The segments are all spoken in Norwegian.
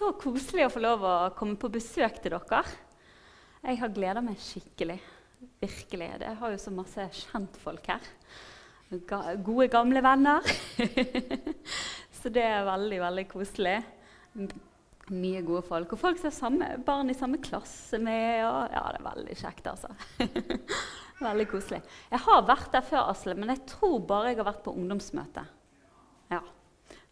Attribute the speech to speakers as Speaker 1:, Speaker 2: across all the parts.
Speaker 1: så koselig å få lov å komme på besøk til dere. Jeg har gleda meg skikkelig. Virkelig. Jeg har jo så masse kjentfolk her. Gode, gamle venner. så det er veldig, veldig koselig. Mye gode folk. Og folk som samme, barn i samme klasse med. Og, ja, det er veldig kjekt, altså. veldig koselig. Jeg har vært der før, Asle, men jeg tror bare jeg har vært på ungdomsmøte. Ja.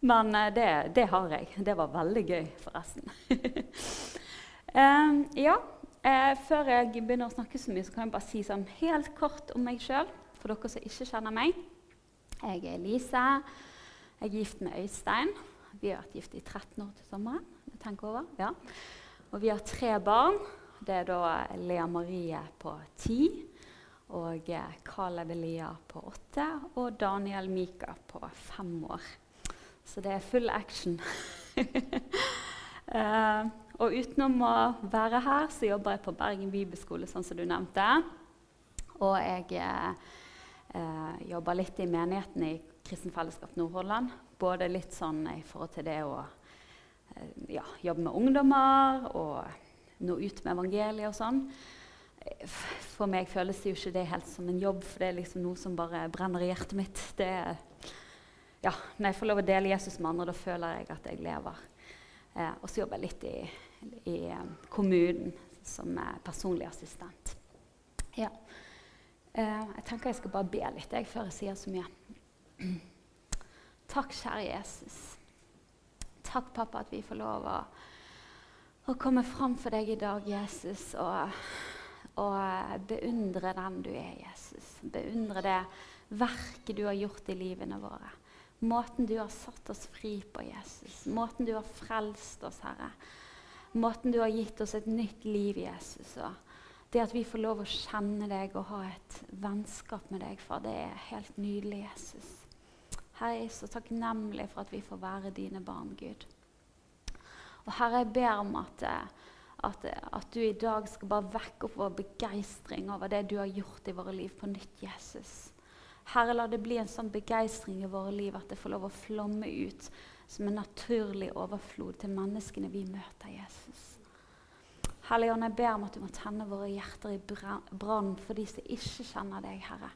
Speaker 1: Men uh, det, det, har jeg. Det var veldig gøy, forresten. uh, ja, uh, før jeg begynner å snakke så mye, så kan jeg bare si sånn helt kort om meg sjøl. For dere som ikke kjenner meg. Jeg er Lise. Jeg er gift med Øystein. Vi har vært gift i 13 år til sommeren. Tenk over. Ja. Og vi har tre barn. Det er da Lea Marie på ti, og Caleb Elia på åtte og Daniel Mika på fem år. Så det er full action. uh, og utenom å være her, så jobber jeg på Bergen bibelskole, sånn som du nevnte. Og jeg uh, jobber litt i menigheten i Kristen Fellesskap Nordhordland. Både litt sånn i forhold til det å uh, ja, jobbe med ungdommer og nå ut med evangeliet og sånn. For meg føles det jo ikke det helt som en jobb, for det er liksom noe som bare brenner i hjertet mitt. Det er ja, når jeg får lov å dele Jesus med andre, da føler jeg at jeg lever. Eh, og så jobber jeg litt i, i um, kommunen som personlig assistent. Ja. Eh, jeg tenker jeg skal bare be litt jeg, før jeg sier så mye. Takk, kjære Jesus. Takk, pappa, at vi får lov å, å komme fram for deg i dag, Jesus, og, og beundre den du er, Jesus. Beundre det verket du har gjort i livene våre. Måten du har satt oss fri på, Jesus. Måten du har frelst oss, Herre. Måten du har gitt oss et nytt liv, Jesus. Og det at vi får lov å kjenne deg og ha et vennskap med deg, far, det er helt nydelig, Jesus. Herre, jeg er så takknemlig for at vi får være dine barn, Gud. Og Herre, jeg ber om at, at, at du i dag skal bare vekke opp vår begeistring over det du har gjort i våre liv på nytt, Jesus. Herre, la det bli en sånn begeistring i våre liv at det får lov å flomme ut som en naturlig overflod til menneskene vi møter Jesus. Hellige Ånd, jeg ber om at du må tenne våre hjerter i brann for de som ikke kjenner deg, Herre.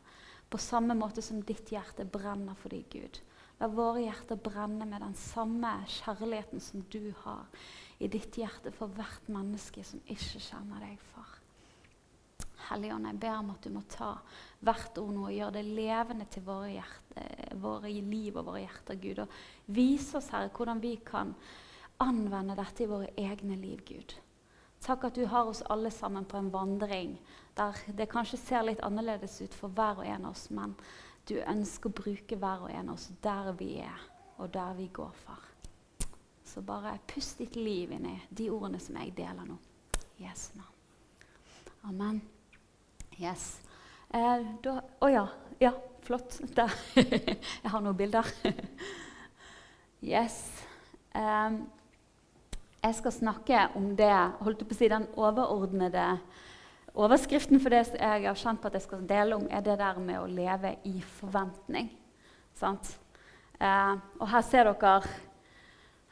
Speaker 1: På samme måte som ditt hjerte brenner for deg, Gud. La våre hjerter brenne med den samme kjærligheten som du har i ditt hjerte for hvert menneske som ikke kjenner deg, far. Hellige Ånd, jeg ber om at du må ta hvert ord nå og gjør det levende til våre, hjerte, våre liv og våre hjerter, Gud. Og vise oss, Herre, hvordan vi kan anvende dette i våre egne liv, Gud. Takk at du har oss alle sammen på en vandring der det kanskje ser litt annerledes ut for hver og en av oss, men du ønsker å bruke hver og en av oss der vi er, og der vi går, far. Så bare pust ditt liv inn i de ordene som jeg deler nå. Yes, navn. Amen. Yes. Eh, Å oh ja. Ja, flott. Der. Jeg har noen bilder. yes. Um, jeg skal snakke om det holdt på å si, Den overordnede overskriften for det jeg har kjent på at jeg skal dele om, er det der med å leve i forventning. Sant? Eh, og her ser dere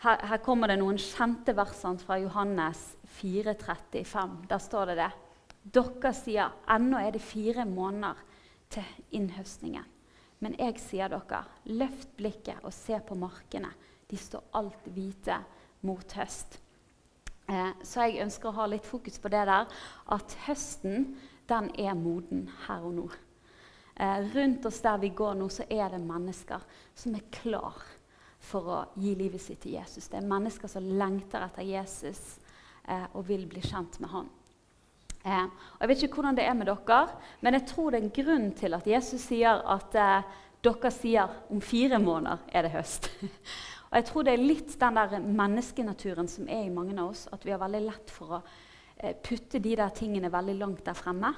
Speaker 1: her, her, kommer det noen kjente versene fra Johannes 4,35. Der står det det. Dere sier ennå er det fire måneder til innhøstningen. Men jeg sier dere, løft blikket og se på markene. De står alt hvite mot høst. Eh, så jeg ønsker å ha litt fokus på det der, at høsten den er moden her og nå. Eh, rundt oss der vi går nå, så er det mennesker som er klar for å gi livet sitt til Jesus. Det er mennesker som lengter etter Jesus eh, og vil bli kjent med han. Eh, og Jeg vet ikke hvordan det er med dere, men jeg tror det er en grunn til at Jesus sier at eh, dere sier om fire måneder er det høst. og jeg tror det er litt den der menneskenaturen som er i mange av oss, at vi har veldig lett for å eh, putte de der tingene veldig langt der fremme.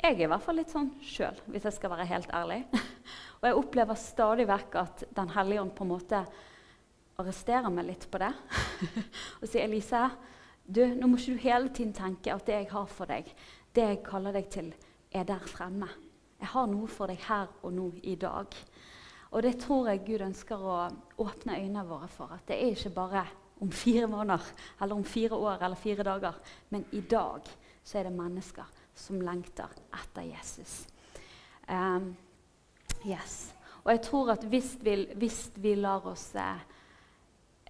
Speaker 1: Jeg er i hvert fall litt sånn sjøl, hvis jeg skal være helt ærlig. og jeg opplever stadig vekk at Den hellige ånd på en måte arresterer meg litt på det. og sier Elise, du, nå må ikke du hele tiden tenke at det jeg har for deg, det jeg kaller deg til, er der fremme. Jeg har noe for deg her og nå i dag. Og det tror jeg Gud ønsker å åpne øynene våre for. At det er ikke bare om fire måneder eller om fire år eller fire dager. Men i dag så er det mennesker som lengter etter Jesus. Um, yes. Og jeg tror at hvis vi, hvis vi lar oss eh,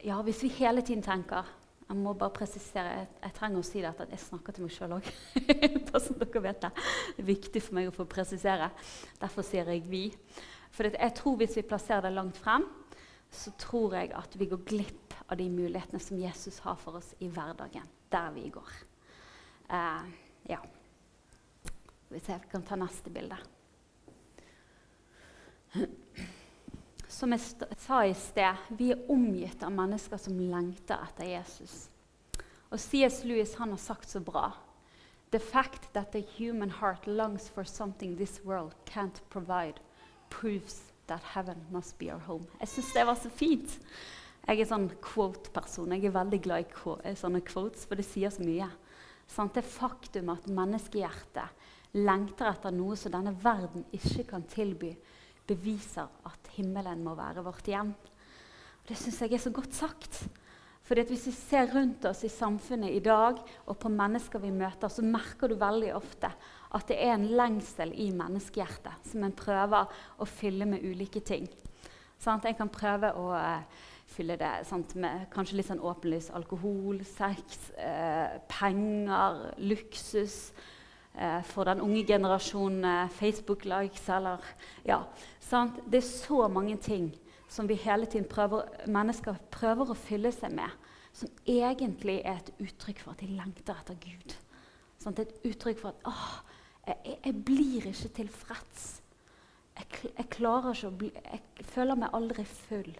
Speaker 1: Ja, hvis vi hele tiden tenker Jeg må bare presisere, jeg, jeg trenger å si det at jeg snakker til meg sjøl òg. Det. Det er viktig for meg å få presisere. Derfor sier jeg 'vi'. For jeg tror hvis vi plasserer det langt frem, så tror jeg at vi går glipp av de mulighetene som Jesus har for oss i hverdagen, der vi går. Uh, ja. Hvis jeg kan ta neste bilde. Som jeg sa i sted, vi er omgitt av mennesker som lengter etter Jesus. Og C.S. Lewis han har sagt så bra The fact that the human heart longs for something this world can't provide, proves that heaven must be our home. Jeg syns det var så fint. Jeg er sånn quote-person. Jeg er veldig glad i sånne quotes, for det sier så mye. Sånn, det faktum at menneskehjertet lengter etter noe som denne verden ikke kan tilby, beviser at himmelen må være vårt hjem. Det syns jeg er så godt sagt. Fordi Hvis vi ser rundt oss i samfunnet i dag og på mennesker vi møter, så merker du veldig ofte at det er en lengsel i menneskehjertet som en prøver å fylle med ulike ting. Sånn, en kan prøve å uh, fylle det sant, med kanskje litt sånn åpenlys alkohol, sex, uh, penger, luksus. Uh, for den unge generasjonen Facebook-likes eller Ja. Sant? Det er så mange ting som vi hele tiden prøver, mennesker prøver å fylle seg med, som egentlig er et uttrykk for at de lengter etter Gud. Er et uttrykk for at åh, jeg, jeg blir ikke tilfreds. Jeg, jeg, klarer ikke å bli, jeg føler meg aldri full.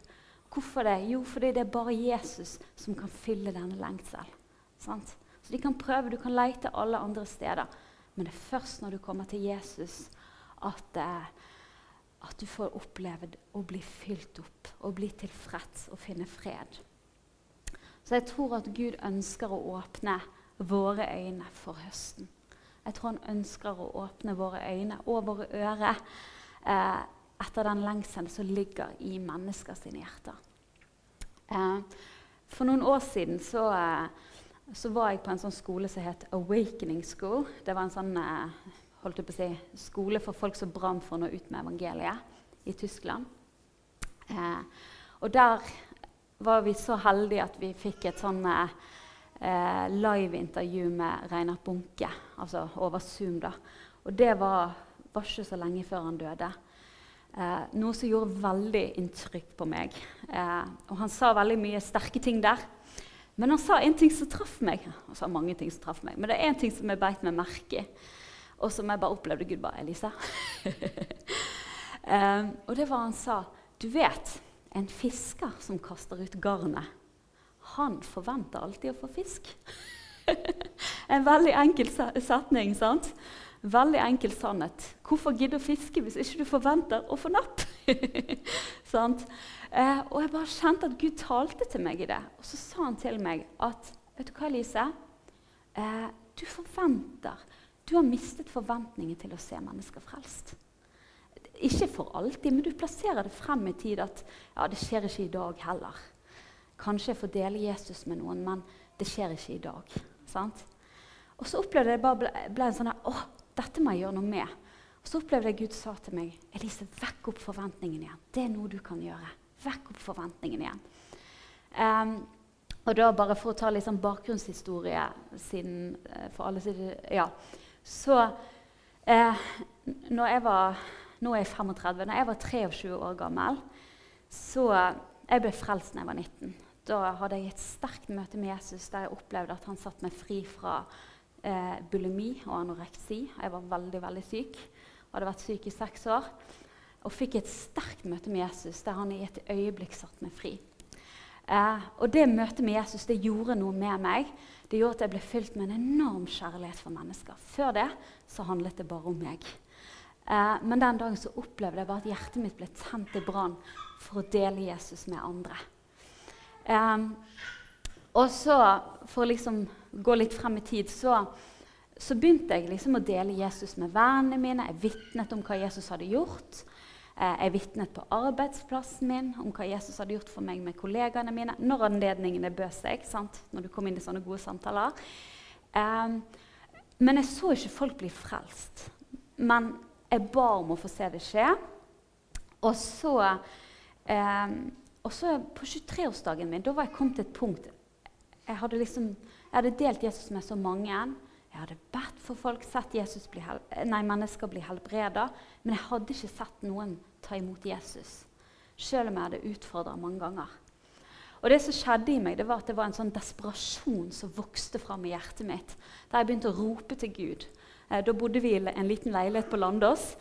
Speaker 1: Hvorfor det? Jo, fordi det er bare Jesus som kan fylle denne lengselen. Sant? Så de kan prøve, Du kan lete alle andre steder, men det er først når du kommer til Jesus, at eh, at du får oppleve å bli fylt opp og bli tilfreds og finne fred. Så jeg tror at Gud ønsker å åpne våre øyne for høsten. Jeg tror han ønsker å åpne våre øyne og våre ører eh, etter den lengselen som ligger i menneskers hjerter. Eh, for noen år siden så, eh, så, var jeg på en sånn skole som het Awakening School. Det var en sånn eh, holdt jeg på å si, skole for folk som brant for å nå ut med evangeliet i Tyskland. Eh, og der var vi så heldige at vi fikk et sånn eh, live-intervju med Reinar Bunke, altså over Zoom. da. Og det var, var ikke så lenge før han døde. Eh, noe som gjorde veldig inntrykk på meg. Eh, og han sa veldig mye sterke ting der. Men han sa en ting som traff meg. Han sa mange ting som traff meg, men det er en ting som jeg beit meg merke i. Og som jeg bare opplevde Gud bare Elisa. um, og det var han sa. Du vet, en fisker som kaster ut garnet, han forventer alltid å få fisk. en veldig enkel setning, sant? Veldig enkel sannhet. Hvorfor gidde å fiske hvis ikke du forventer å få napp? Eh, og jeg bare kjente at Gud talte til meg i det. Og så sa han til meg at Vet du hva, Elise? Eh, du forventer du har mistet forventningen til å se mennesker frelst. Ikke for alltid, men du plasserer det frem i tid at ja, det skjer ikke i dag heller. Kanskje jeg får dele Jesus med noen, men det skjer ikke i dag. Sant? Og så opplevde jeg bare ble, ble en sånn her, dette må jeg gjøre noe med. Og så opplevde jeg Gud sa til meg Elise, vekk opp forventningen igjen. Det er noe du kan gjøre. Vekk opp forventningen igjen. Um, og da bare For å ta litt sånn bakgrunnshistorie siden, uh, for alle sider, ja. Så eh, når jeg var Nå er jeg 35. Når jeg var 23 år gammel, så Jeg ble frelst da jeg var 19. Da hadde jeg et sterkt møte med Jesus der jeg opplevde at han satte meg fri fra eh, bulimi og anoreksi. Jeg var veldig veldig syk. Jeg Hadde vært syk i seks år. Og fikk et sterkt møte med Jesus der han i et øyeblikk satte meg fri. Eh, og det møtet med Jesus det gjorde noe med meg. Det gjorde at jeg ble fylt med en enorm kjærlighet for mennesker. Før det så handlet det bare om meg. Eh, men den dagen så opplevde jeg bare at hjertet mitt ble tent i brann for å dele Jesus med andre. Eh, og så, for å liksom gå litt frem i tid, så, så begynte jeg liksom å dele Jesus med vennene mine. Jeg vitnet om hva Jesus hadde gjort. Eh, jeg vitnet på arbeidsplassen min om hva Jesus hadde gjort for meg med kollegaene mine. Når anledningene bød seg, sant? når du kom inn i sånne gode samtaler. Um, men jeg så ikke folk bli frelst. Men jeg ba om å få se det skje. Og så, um, og så på 23-årsdagen min da var jeg kommet til et punkt jeg hadde, liksom, jeg hadde delt Jesus med så mange. Jeg hadde bedt for folk, sett bli nei, mennesker bli helbreda. Men jeg hadde ikke sett noen ta imot Jesus, selv om jeg hadde utfordra mange ganger. Og det som skjedde i meg, det var at det var en sånn desperasjon som vokste fram i hjertet mitt. Da jeg begynte å rope til Gud. Eh, da bodde vi i en liten leilighet på Landås.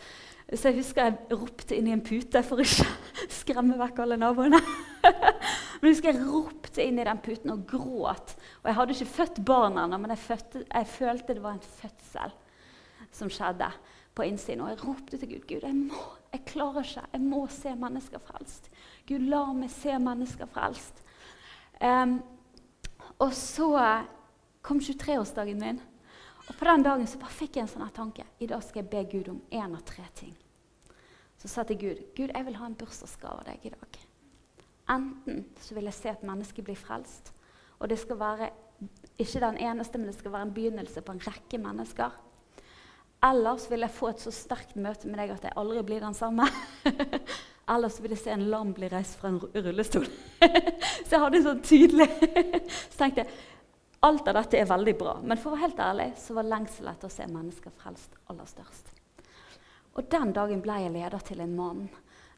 Speaker 1: Så jeg husker jeg ropte inn i en pute for ikke å skremme vekk alle naboene. men jeg husker jeg ropte inn i den puten og gråt. Og jeg hadde ikke født barna ennå, men jeg, fødte, jeg, følte det var en fødsel som skjedde på innsiden. Og jeg ropte til Gud. Gud, jeg, må, jeg klarer ikke. Jeg må se mennesker frelst. Gud, la meg se mennesker frelst. Um, og så kom 23-årsdagen min. Og på den dagen så bare fikk jeg en sånn tanke. I dag skal jeg be Gud om én av tre ting. Så sa jeg til Gud Gud, jeg vil ha en bursdagsgave av deg i dag. Enten så vil jeg se et menneske bli frelst. Og det skal være ikke den eneste, men det skal være en begynnelse på en rekke mennesker. Ellers vil jeg få et så sterkt møte med deg at jeg aldri blir den samme. Ellers vil jeg se en lam bli reist fra en rullestol. så jeg hadde en sånn tydelig Så tenkte jeg alt av dette er veldig bra. Men for å være helt ærlig så var lengselen etter å se mennesker frelst aller størst. Og den dagen ble jeg leder til en mann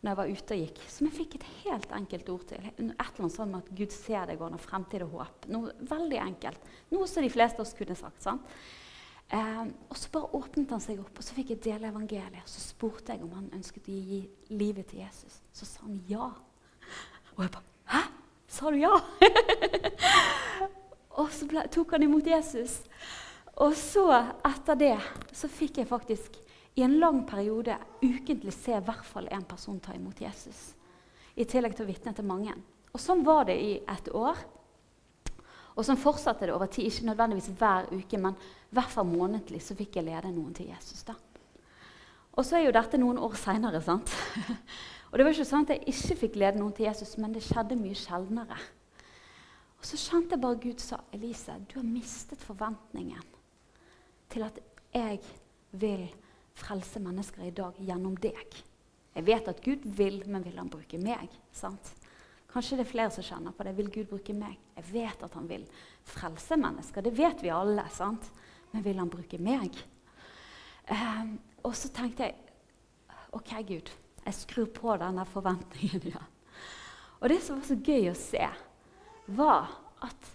Speaker 1: når jeg var ute og gikk, som jeg fikk et helt enkelt ord til. Et eller annet sånn med at Gud ser deg og har fremtid og håp. Noe veldig enkelt. Noe som de fleste av oss kunne sagt. sant? Eh, og så bare åpnet han seg opp, og så fikk jeg dele evangeliet. Så spurte jeg om han ønsket å gi livet til Jesus. Så sa han ja. Og jeg bare Hæ? Sa du ja? og så ble, tok han imot Jesus. Og så, etter det, så fikk jeg faktisk i en lang periode ukentlig se i hvert fall én person ta imot Jesus. I tillegg til å vitne til mange. Og sånn var det i et år. Og sånn fortsatte det over tid. Ikke nødvendigvis hver uke, men i hvert fall månedlig så fikk jeg lede noen til Jesus. da. Og så er jo dette noen år seinere. og det var ikke sånn at jeg ikke fikk lede noen til Jesus, men det skjedde mye sjeldnere. Og så kjente jeg bare Gud sa, 'Elise, du har mistet forventningen til at jeg vil frelse mennesker i dag gjennom deg.' Jeg vet at Gud vil, men vil han bruke meg? sant? Kanskje det er flere som kjenner på det. Vil Gud bruke meg? Jeg vet at han vil frelse mennesker. Det vet vi alle. sant? Men vil han bruke meg? Um, og så tenkte jeg OK, Gud. Jeg skrur på denne forventningen igjen. Og det som var så gøy å se, var at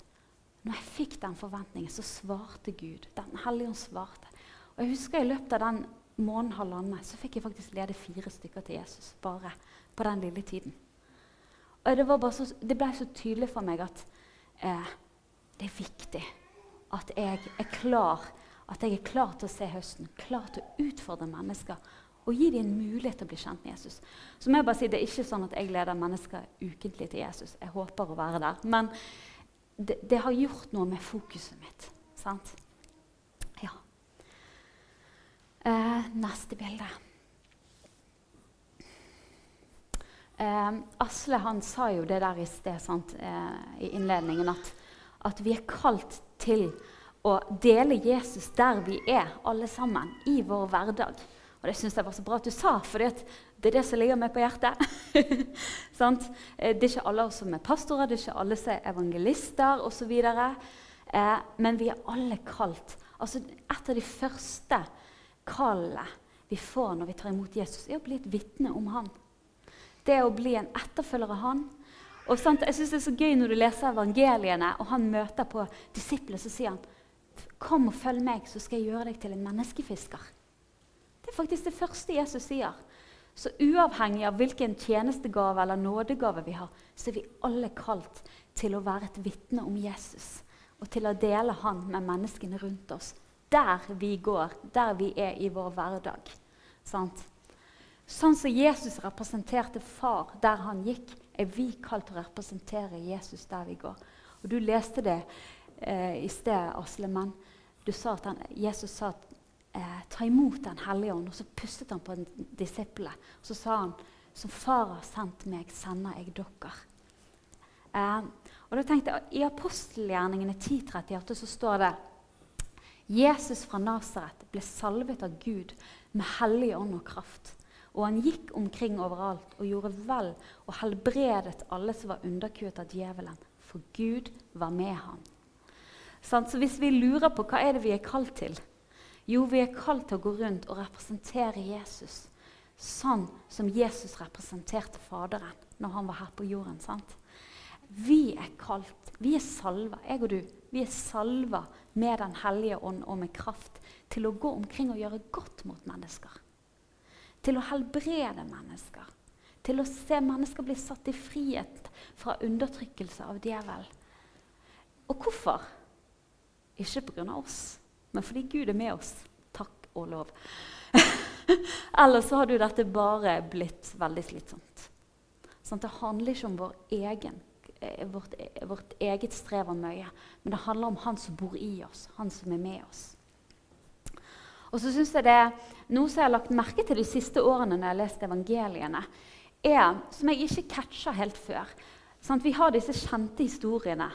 Speaker 1: når jeg fikk den forventningen, så svarte Gud. Den hellige ånd svarte. Og jeg husker I løpet av den måneden halvannen så fikk jeg faktisk lede fire stykker til Jesus. bare på den lille tiden. Og det, det, ble så tydelig for meg at eh, det er viktig at jeg er klar at jeg er klar til å se høsten, klar til å utfordre mennesker og gi dem en mulighet til å bli kjent med Jesus. Så må jeg bare si, Det er ikke sånn at jeg leder mennesker ukentlig til Jesus. Jeg håper å være der. Men det, det har gjort noe med fokuset mitt. sant? Ja. Eh, neste bilde. Eh, Asle han sa jo det der i sted sant, eh, i innledningen, at, at, vi er kalt til å dele Jesus der vi er, alle sammen, i vår hverdag. Og det syns jeg var så bra at du sa, for det er det som ligger meg på hjertet. eh, det er ikke alle oss som er pastorer, det er ikke alle som er evangelister osv. Eh, men vi er alle kalt. Altså, et av de første kallene vi får når vi tar imot Jesus, er å bli et vitne om han det er å bli en etterfølger av han. Og sant, jeg synes Det er så gøy når du leser evangeliene, og han møter på disiplene, så sier han Kom og følg meg, så skal jeg gjøre deg til en menneskefisker. Det er faktisk det første Jesus sier. Så uavhengig av hvilken tjenestegave eller nådegave vi har, så er vi alle kalt til å være et vitne om Jesus. Og til å dele han med menneskene rundt oss. Der vi går, der vi er i vår hverdag. Sant? Sånn som Jesus representerte far der han gikk, er vi kalt til å representere Jesus der vi går. Og Du leste det eh, i sted, Asle, men du sa at han, Jesus sa at eh, ta imot Den hellige ånd. Og så pustet han på disiplene. Og så sa han som far har sendt meg, sender jeg dere. Eh, og da tenkte jeg, I apostelgjerningene 10.38 så står det Jesus fra Nasaret ble salvet av Gud med hellig ånd og kraft. Og han gikk omkring overalt og gjorde vel og helbredet alle som var underkuet av djevelen, for Gud var med ham. Så hvis vi lurer på hva er det vi er kalt til, jo, vi er kalt til å gå rundt og representere Jesus sånn som Jesus representerte Faderen når han var her på jorden. sant? Vi er kalt, vi er salva, jeg og du, vi er salva med Den hellige ånd og med kraft til å gå omkring og gjøre godt mot mennesker. Til å helbrede mennesker. Til å se mennesker bli satt i frihet fra undertrykkelse av djevel. Og hvorfor? Ikke pga. oss, men fordi Gud er med oss. Takk og lov. Ellers så hadde jo dette bare blitt veldig slitsomt. Sånn, det handler ikke om vår egen Eh, vårt, eh, vårt, eget strev og møye, men det handler om Han som bor i oss, Han som er med oss. Og så synes jeg det Noe som jeg har lagt merke til de siste årene når jeg har lest evangeliene, er, som jeg ikke catcha helt før sånn, Vi har disse kjente historiene.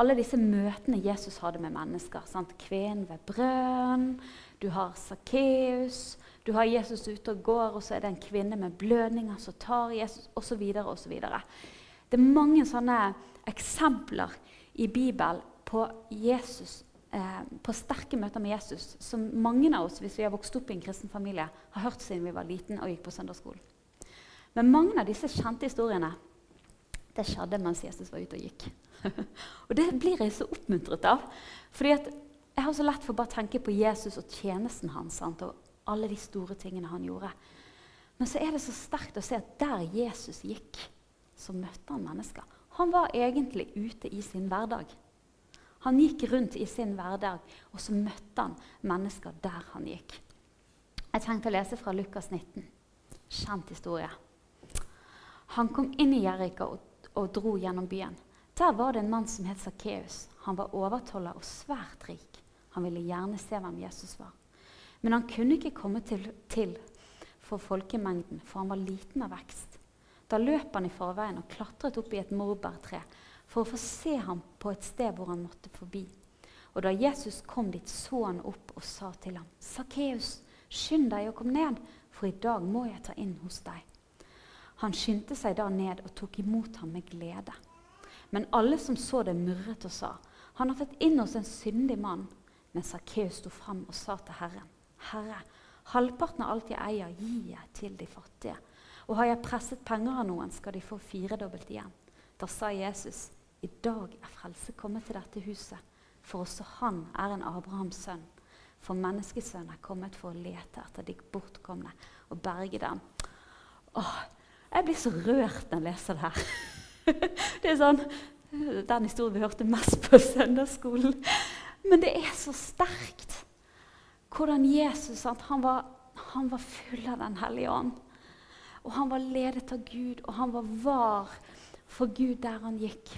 Speaker 1: Alle disse møtene Jesus hadde med mennesker. Sant? Kvinnen ved brønn, du har Sakkeus, du har Jesus ute og går, og så er det en kvinne med blødninger som tar Jesus, osv. osv. Det er mange sånne eksempler i Bibelen på, Jesus, eh, på sterke møter med Jesus som mange av oss hvis vi har vokst opp i en kristen familie, har hørt siden vi var liten og gikk på søndagsskolen. Men mange av disse kjente historiene det skjedde mens Jesus var ute og gikk. og Det blir jeg så oppmuntret av. fordi Jeg har så lett for bare å tenke på Jesus og tjenesten hans sant? og alle de store tingene han gjorde. Men så er det så sterkt å se at der Jesus gikk, så møtte han mennesker. Han var egentlig ute i sin hverdag. Han gikk rundt i sin hverdag, og så møtte han mennesker der han gikk. Jeg tenkte å lese fra Lukas 19. Kjent historie. Han kom inn i Jerika og, og, dro gjennom byen. Der var det en mann som het Sakkeus. Han var overtoller og svært rik. Han ville gjerne se hvem Jesus var. Men han kunne ikke komme til, til for folkemengden, for han var liten av vekst. Da løp han i forveien og klatret opp i et morbærtre for å få se ham på et sted hvor han måtte forbi. Og da Jesus kom dit, så han opp og sa til ham, 'Sakkeus, skynd deg og kom ned, for i dag må jeg ta inn hos deg.' Han skyndte seg da ned og tok imot ham med glede. Men alle som så det, murret og sa, 'Han har tatt inn hos en syndig mann.' Men Sakkeus sto fram og sa til Herren, 'Herre, halvparten av alt jeg eier, gir jeg til de fattige.' Og har jeg presset penger av noen, skal de få firedobbelt igjen. Da sa Jesus, i dag er frelse kommet til dette huset, for også han er en Abrahams sønn. For menneskesønnen er kommet for å lete etter de bortkomne og berge dem. Åh, jeg blir så rørt når jeg leser det her. det er sånn, Den historien vi hørte mest på søndagsskolen. Men det er så sterkt hvordan Jesus han var, han var full av Den hellige ånd. Og han var ledet av Gud, og han var var for Gud der han gikk.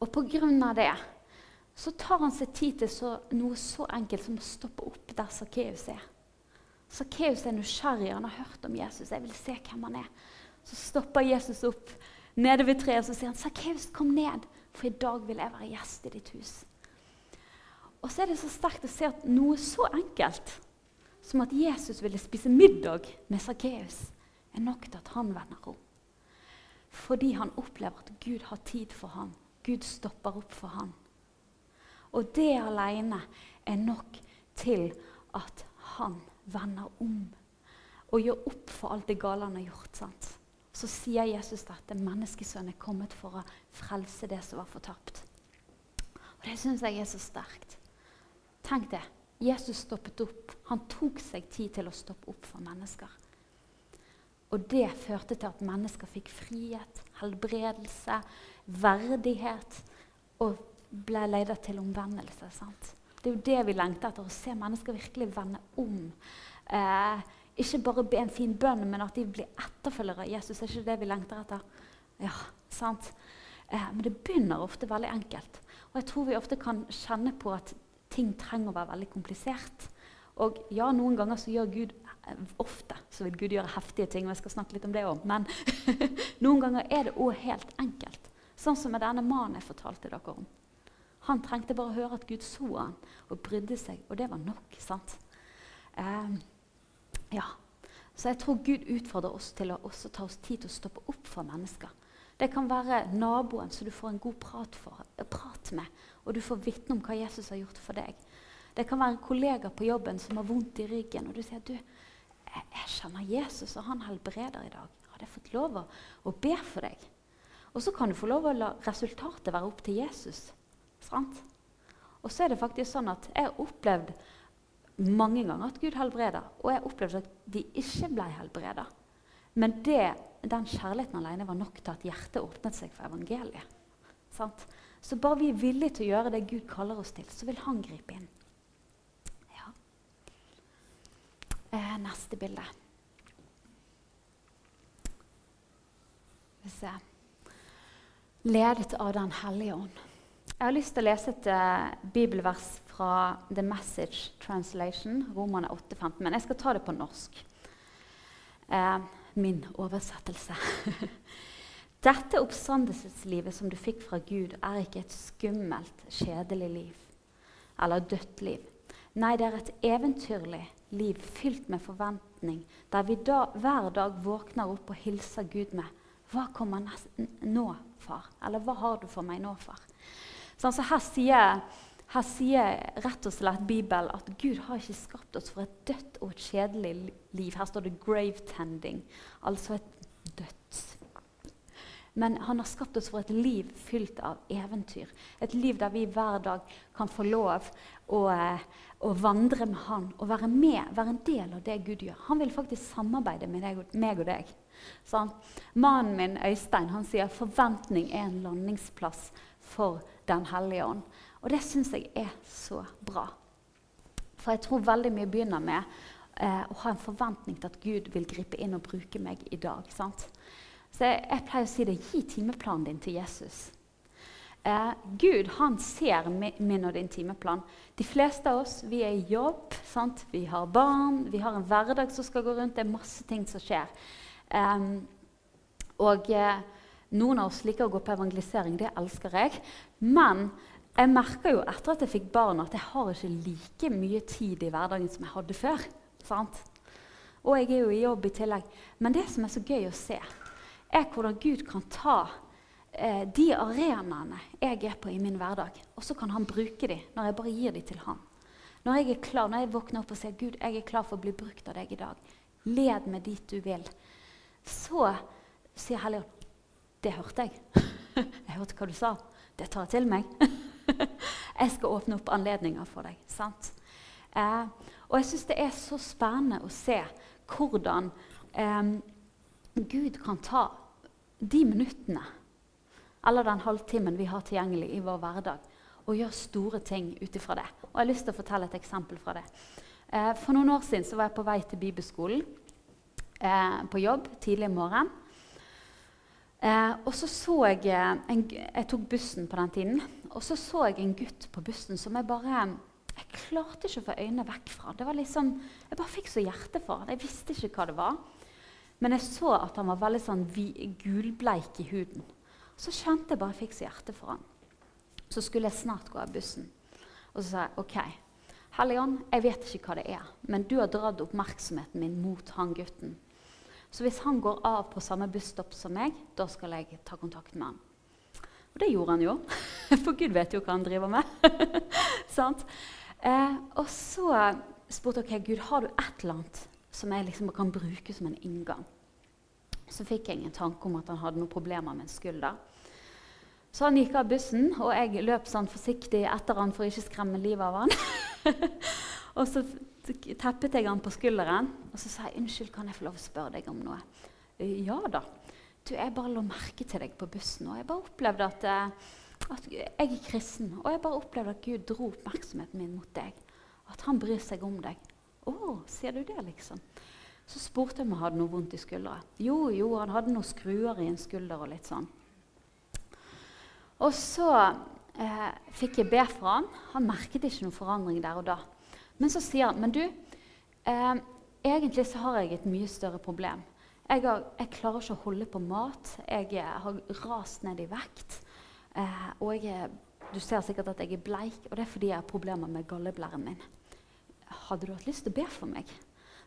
Speaker 1: Og pga. det så tar han seg tid til så, noe så enkelt som å stoppe opp der Sakkeus er. Sakkeus er nysgjerrig, han har hørt om Jesus. jeg vil se hvem han er. Så stopper Jesus opp nede ved treet så sier han, 'Sakkeus, kom ned, for i dag vil jeg være gjest i ditt hus.' Og så er det så sterkt å se at noe så enkelt som at Jesus ville spise middag med Sakkeus, er nok til at han vender om. Fordi han opplever at Gud har tid for ham. Gud stopper opp for ham. Og det alene er nok til at han vender om og gjør opp for alt det gale han har gjort. sant? Så sier Jesus at menneskesønnen er kommet for å frelse det som var fortapt. Og Det syns jeg er så sterkt. Tenk det. Jesus stoppet opp. Han tok seg tid til å stoppe opp for mennesker. Og det førte til at mennesker fikk frihet, helbredelse, verdighet og ble ledet til omvendelse. Sant? Det er jo det vi lengter etter, å se mennesker virkelig vende om. Eh, ikke bare be en fin bønn, men at de blir etterfølgere Jesus. er ikke det vi lengter etter? Ja, sant? Eh, men det begynner ofte veldig enkelt. Og jeg tror vi ofte kan kjenne på at ting trenger å være veldig komplisert. Og ja, noen ganger så gjør Gud Ofte så vil Gud gjøre heftige ting, og jeg skal snakke litt om det òg. Men noen ganger er det òg helt enkelt. Sånn som med denne mannen jeg fortalte dere om. Han trengte bare å høre at Gud så han og brydde seg, og det var nok. sant? Um, ja. Så jeg tror Gud utfordrer oss til å også ta oss tid til å stoppe opp for mennesker. Det kan være naboen som du får en god prat, for, prat med, og du får vitne om hva Jesus har gjort for deg. Det kan være en kollega på jobben som har vondt i ryggen, og du sier du, jeg, jeg kjenner Jesus, og han helbreder i dag. Hadde jeg fått lov å, å be for deg? Og så kan du få lov å la resultatet være opp til Jesus. Sant? Og så er det faktisk sånn at jeg har opplevd mange ganger at Gud helbreder. Og jeg opplevde at de ikke ble helbreda. Men det, den kjærligheten alene var nok til at hjertet åpnet seg for evangeliet. Sant? Så bare vi er villige til å gjøre det Gud kaller oss til, så vil han gripe inn. Ja. Eh, neste bilde. Vi ser. Ledet av Den hellige ånd. Jeg har lyst til å lese et uh, bibelvers fra The Message Translation, Romane 8,15. Men jeg skal ta det på norsk. Eh, min oversettelse. Dette oppstandelseslivet som du fikk fra Gud, er ikke et skummelt, kjedelig liv eller dødt liv. Nei, det er et eventyrlig liv fylt med forventning, der vi da, hver dag våkner opp og hilser Gud med Hva kommer nå, far? Eller hva har du for meg nå, far? Sånn, så her sier, her sier, rett og slett Bibelen at Gud har ikke skapt oss for et dødt og et kjedelig liv. Her står det 'grave tending', altså et dødt. Men han har skapt oss for et liv fylt av eventyr. Et liv der vi hver dag kan få lov å, å vandre med han og være med, være en del av det Gud gjør. Han vil faktisk samarbeide med deg, meg og deg. Sånn. Mannen min Øystein han sier forventning er en landingsplass for Den hellige ånd. Og det syns jeg er så bra. For jeg tror veldig mye begynner med eh, å ha en forventning til at Gud vil gripe inn og bruke meg i dag. Sant? Så jeg, jeg, pleier å si det gi timeplanen din til Jesus. Eh, Gud han ser min og din timeplan. De fleste av oss vi er i jobb, sant? vi har barn, vi har en hverdag som skal gå rundt. Det er masse ting som skjer. Eh, og... Noen av oss liker å gå på evangelisering. Det elsker jeg. Men jeg merka jo etter at jeg fikk barn, at jeg har ikke like mye tid i hverdagen som jeg hadde før. Sant? Og jeg er jo i jobb i tillegg. Men det som er så gøy å se, er hvordan Gud kan ta eh, de arenaene jeg er på i min hverdag, og så kan han bruke dem når jeg bare gir dem til han. Når jeg klar, når jeg våkner opp og sier Gud, jeg er klar for å bli brukt av deg i dag. Led meg dit du vil. Så sier Helligånd det hørte jeg. Jeg hørte hva du sa. Det tar jeg til meg. Jeg skal åpne opp anledninger for deg. sant? Eh, og jeg syns det er så spennende å se hvordan eh, Gud kan ta de minuttene eller den halvtimen vi har tilgjengelig i vår hverdag, og gjøre store ting ut ifra det. Og jeg har lyst til å fortelle et eksempel fra det. Eh, for noen år siden var jeg på vei til bibelskolen eh, på jobb tidlig i morgen. Eh, og så så jeg eh, en, Jeg tok bussen på den tiden. Og så så jeg en gutt på bussen som jeg bare Jeg klarte ikke å få øynene vekk fra. Det var liksom, Jeg bare fikk så hjerte for han. Jeg visste ikke hva det var. Men jeg så at han var veldig sånn gulbleik i huden. Så kjente jeg bare jeg fikk så hjerte for han. Så skulle jeg snart gå av bussen. Og så sa jeg OK, Helligånd, jeg vet ikke hva det er, men du har dratt oppmerksomheten min mot han gutten. Så hvis han går av på samme busstopp som meg, da skal jeg ta kontakt med han. Og det gjorde han jo, for Gud vet jo hva han driver med. eh, og så spurte jeg ok, Gud, har du et eller annet som jeg liksom kan bruke som en inngang. Så fikk jeg en tanke om at han hadde noen problemer med en skulder. Så han gikk av bussen, og jeg løp sånn forsiktig etter han for ikke å skremme livet av han. og så teppet jeg han på skulderen og så sa jeg, 'Unnskyld, kan jeg få lov å spørre deg om noe?' «Eh, 'Ja da.' Du, 'Jeg bare la merke til deg på bussen, og jeg bare opplevde at, eh, at jeg er kristen.' 'Og jeg bare opplevde at Gud dro oppmerksomheten min mot deg.' 'At han bryr seg om deg.' 'Å, sier du det, liksom?' Så spurte jeg om han hadde noe vondt i skuldra. Jo, jo, han hadde noen skruer i en skulder og litt sånn. Og så eh, fikk jeg be for han. Han merket ikke noen forandring der og da. Men så sier han men du, eh, egentlig så har jeg et mye større problem. Jeg, har, jeg klarer ikke å holde på mat. Jeg har rast ned i vekt. Eh, og jeg, du ser sikkert at jeg er bleik, og det er fordi jeg har problemer med galleblæren min. Hadde du hatt lyst til å be for meg?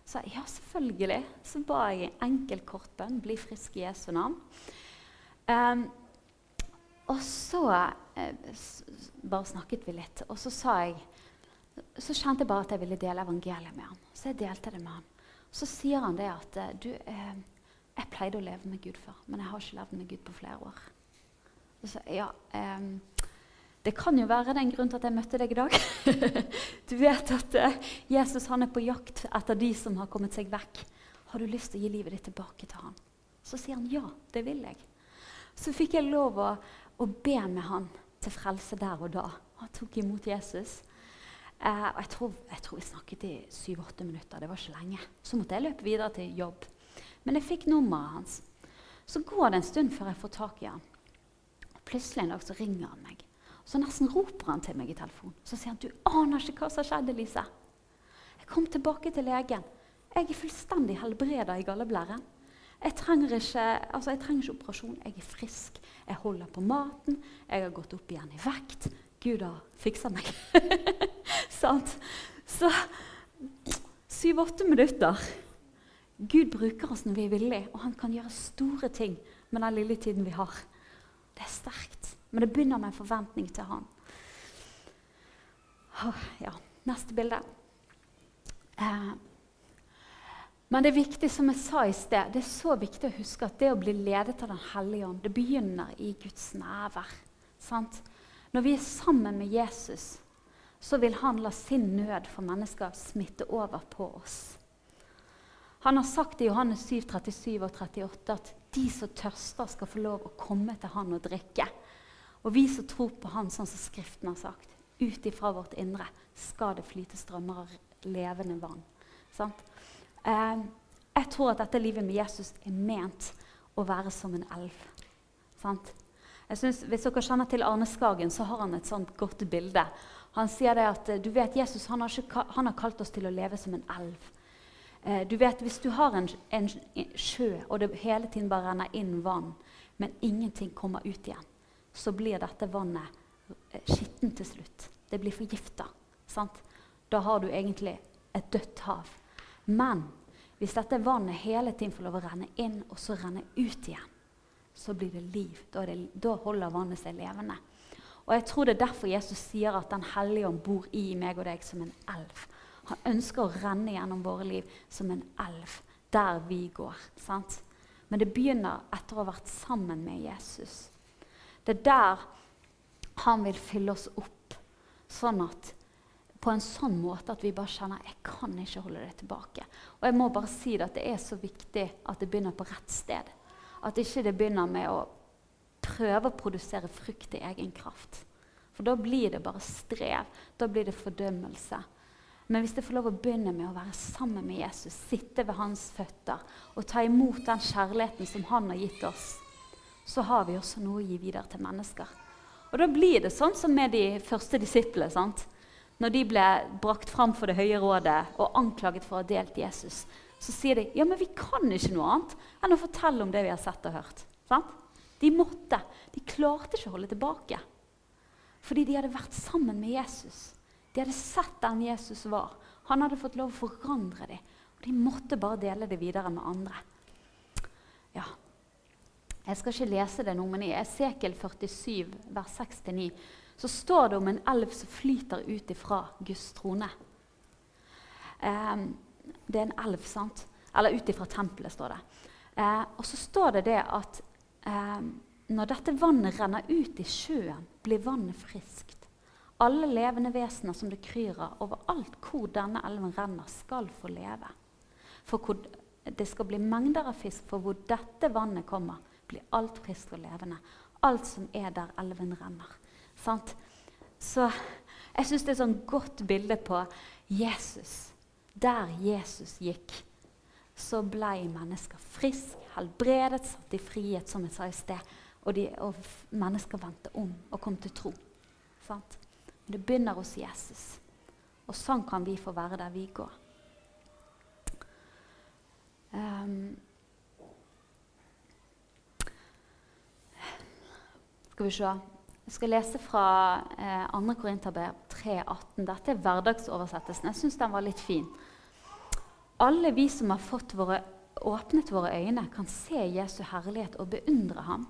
Speaker 1: Så ja, selvfølgelig. Så ba jeg en enkel kort bønn. Bli frisk i Jesu navn. Um, og så eh, bare snakket vi litt, og så sa jeg Så kjente jeg bare at jeg ville dele evangeliet med han. Så jeg delte det med han. Så sier han det at eh, du, eh, jeg pleide å leve med Gud før, men jeg har ikke levd med Gud på flere år. Så, ja, eh, det kan jo være den grunnen til at jeg møtte deg i dag. du vet at eh, Jesus han er på jakt etter de som har kommet seg vekk. Har du lyst til å gi livet ditt tilbake til han? Så sier han ja, det vil jeg. Så fikk jeg lov å, å be med han til frelse der og da. Han tok imot Jesus. Uh, og jeg tror, jeg tror, vi snakket i syv-åtte minutter. Det var ikke lenge. Så måtte jeg løpe videre til jobb. Men jeg fikk nummeret hans. Så går det en stund før jeg får tak i han. Plutselig en dag så ringer han meg. Så nesten roper han til meg i telefonen. Så sier han du aner ikke hva som skjedde, Lise. Jeg kom tilbake til legen. Jeg er fullstendig helbreda i galleblæren. Jeg trenger, ikke, altså jeg trenger ikke operasjon. Jeg er frisk. Jeg holder på maten. Jeg har gått opp igjen i vekt. Gud har fiksa meg. Sant? Så syv-åtte minutter. Gud bruker oss når vi er villige, og han kan gjøre store ting med den lille tiden vi har. Det er sterkt. Men det begynner med en forventning til han. Ja, neste bilde. Eh, men det er viktig, som jeg sa i sted, det er så viktig å huske at det å bli ledet av Den hellige ånd, det begynner i Guds nærvær. Sant? Når vi er sammen med Jesus, så vil han la sin nød for mennesker smitte over på oss. Han har sagt i Johannes 7, 37 og 38 at de som tørster, skal få lov å komme til han og drikke. Og vi som tror på Han, sånn som Skriften har sagt, ut ifra vårt indre skal det flyte strømmer av levende vann. Eh, jeg tror at dette livet med Jesus er ment å være som en elv. Sant? Jeg synes, hvis dere kjenner til Arne Skagen, så har han et sånt godt bilde. Han sier det at du vet, Jesus han har, ikke, han har kalt oss til å leve som en elv. Eh, du vet, Hvis du har en, en, en sjø, og det hele tiden bare renner inn vann, men ingenting kommer ut igjen, så blir dette vannet eh, skittent til slutt. Det blir forgifta. Da har du egentlig et dødt hav. Men hvis dette vannet hele tiden får lov å renne inn og så renne ut igjen, så blir det liv. Da, det, da holder vannet seg levende. Og jeg tror Det er derfor Jesus sier at Den hellige ånd bor i meg og deg som en elv. Han ønsker å renne gjennom våre liv som en elv der vi går. Sant? Men det begynner etter å ha vært sammen med Jesus. Det er der han vil fylle oss opp, sånn at på en sånn måte at vi bare kjenner jeg kan ikke holde det tilbake. Og jeg må bare si at det er så viktig at det begynner på rett sted. At ikke det begynner med å prøve å produsere frukt i egen kraft. For da blir det bare strev. Da blir det fordømmelse. Men hvis det får lov å begynne med å være sammen med Jesus, sitte ved hans føtter og ta imot den kjærligheten som han har gitt oss, så har vi også noe å gi videre til mennesker. Og da blir det sånn som med de første disiplene. sant? Når de ble brakt fram for Det høye rådet og anklaget for å ha delt Jesus, så sier de ja, men vi kan ikke noe annet enn å fortelle om det vi har sett og hørt. Sant? De måtte. De klarte ikke å holde tilbake. Fordi de hadde vært sammen med Jesus. De hadde sett den Jesus var. Han hadde fått lov å forandre dem. Og de måtte bare dele det videre med andre. Ja, jeg skal ikke lese det nå, men i Esekiel 47, vers 6-9, så står det om en elv som flyter ut ifra Guds trone. Um, det er en elv, sant? Eller ut ifra tempelet, står det. Eh, og så står det det at eh, når dette vannet renner ut i sjøen, blir vannet friskt. Alle levende vesener som det kryr av overalt hvor denne elven renner, skal få leve. For hvor det skal bli mengder av fisk, for hvor dette vannet kommer, blir alt friskt og levende. Alt som er der elven renner. Sant? Så jeg syns det er et sånn godt bilde på Jesus. Der Jesus gikk, så ble mennesker friske, helbredet, satt i frihet, som jeg sa i sted. Og, de, og mennesker vendte om og kom til tro. Sant? Men det begynner hos Jesus. Og sånn kan vi få være der vi går. Um, skal vi se Jeg skal lese fra eh, 2. Korinterbrev 3,18. Dette er hverdagsoversettelsen. Jeg syns den var litt fin. Alle vi som har fått våre, åpnet våre øyne, kan se Jesu herlighet og beundre ham.